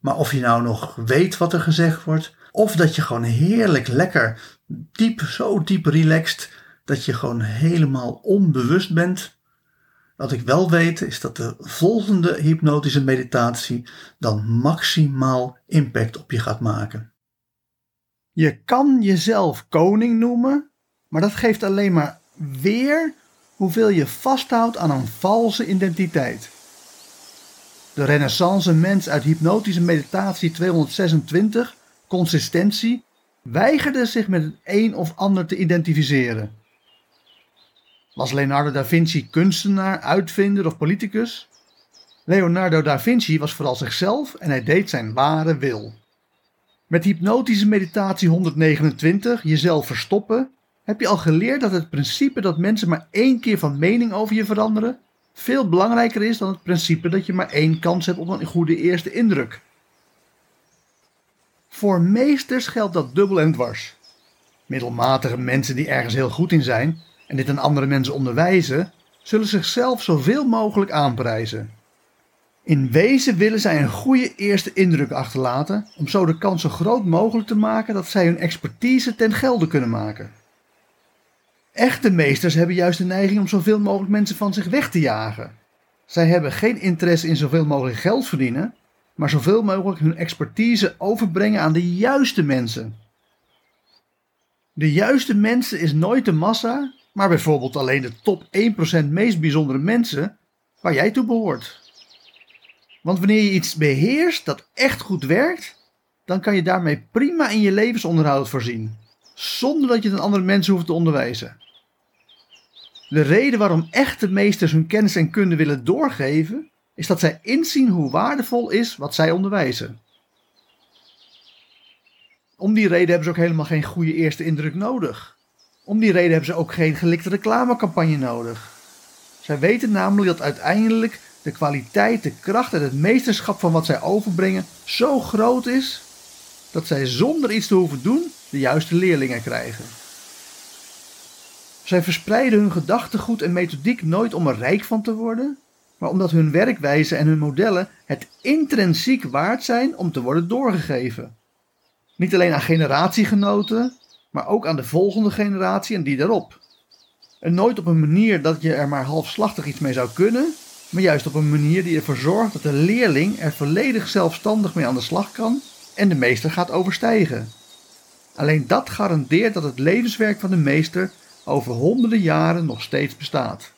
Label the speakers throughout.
Speaker 1: Maar of je nou nog weet wat er gezegd wordt, of dat je gewoon heerlijk lekker diep, zo diep relaxed, dat je gewoon helemaal onbewust bent. Wat ik wel weet is dat de volgende hypnotische meditatie dan maximaal impact op je gaat maken. Je kan jezelf koning noemen, maar dat geeft alleen maar weer hoeveel je vasthoudt aan een valse identiteit. De renaissance mens uit hypnotische meditatie 226, consistentie, weigerde zich met het een of ander te identificeren. Was Leonardo da Vinci kunstenaar, uitvinder of politicus? Leonardo da Vinci was vooral zichzelf en hij deed zijn ware wil. Met hypnotische meditatie 129, jezelf verstoppen, heb je al geleerd dat het principe dat mensen maar één keer van mening over je veranderen, veel belangrijker is dan het principe dat je maar één kans hebt op een goede eerste indruk. Voor meesters geldt dat dubbel en dwars. Middelmatige mensen die ergens heel goed in zijn en dit aan andere mensen onderwijzen, zullen zichzelf zoveel mogelijk aanprijzen. In wezen willen zij een goede eerste indruk achterlaten om zo de kans zo groot mogelijk te maken dat zij hun expertise ten gelde kunnen maken. Echte meesters hebben juist de neiging om zoveel mogelijk mensen van zich weg te jagen. Zij hebben geen interesse in zoveel mogelijk geld verdienen, maar zoveel mogelijk hun expertise overbrengen aan de juiste mensen. De juiste mensen is nooit de massa, maar bijvoorbeeld alleen de top 1% meest bijzondere mensen waar jij toe behoort. Want wanneer je iets beheerst dat echt goed werkt, dan kan je daarmee prima in je levensonderhoud voorzien, zonder dat je het andere mensen hoeft te onderwijzen. De reden waarom echte meesters hun kennis en kunde willen doorgeven, is dat zij inzien hoe waardevol is wat zij onderwijzen. Om die reden hebben ze ook helemaal geen goede eerste indruk nodig. Om die reden hebben ze ook geen gelikte reclamecampagne nodig. Zij weten namelijk dat uiteindelijk de kwaliteit, de kracht en het meesterschap van wat zij overbrengen zo groot is dat zij zonder iets te hoeven doen de juiste leerlingen krijgen. Zij verspreiden hun gedachtegoed en methodiek nooit om er rijk van te worden, maar omdat hun werkwijze en hun modellen het intrinsiek waard zijn om te worden doorgegeven. Niet alleen aan generatiegenoten, maar ook aan de volgende generatie en die daarop. En nooit op een manier dat je er maar halfslachtig iets mee zou kunnen, maar juist op een manier die ervoor zorgt dat de leerling er volledig zelfstandig mee aan de slag kan en de meester gaat overstijgen. Alleen dat garandeert dat het levenswerk van de meester over honderden jaren nog steeds bestaat.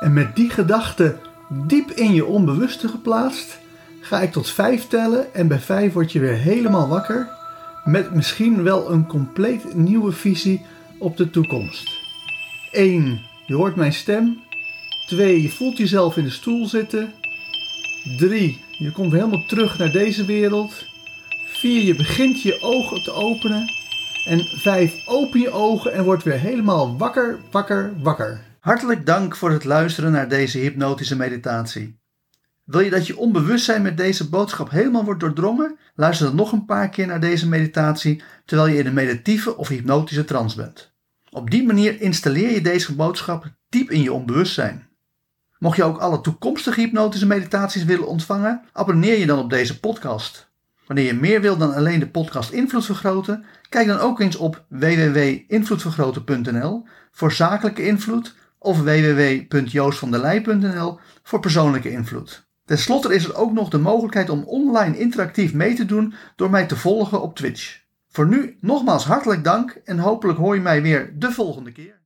Speaker 1: En met die gedachte diep in je onbewuste geplaatst, ga ik tot vijf tellen en bij vijf word je weer helemaal wakker met misschien wel een compleet nieuwe visie op de toekomst. 1. Je hoort mijn stem. 2. Je voelt jezelf in de stoel zitten. 3. Je komt helemaal terug naar deze wereld. 4. Je begint je ogen te openen. En 5. Open je ogen en word weer helemaal wakker, wakker, wakker. Hartelijk dank voor het luisteren naar deze hypnotische meditatie. Wil je dat je onbewustzijn met deze boodschap helemaal wordt doordrongen? Luister dan nog een paar keer naar deze meditatie terwijl je in een meditieve of hypnotische trance bent. Op die manier installeer je deze boodschap diep in je onbewustzijn. Mocht je ook alle toekomstige hypnotische meditaties willen ontvangen, abonneer je dan op deze podcast. Wanneer je meer wilt dan alleen de podcast Invloed Vergroten, kijk dan ook eens op www.invloedvergroten.nl voor zakelijke invloed of www.joostvandelij.nl voor persoonlijke invloed. Ten slotte is er ook nog de mogelijkheid om online interactief mee te doen door mij te volgen op Twitch. Voor nu nogmaals hartelijk dank en hopelijk hoor je mij weer de volgende keer.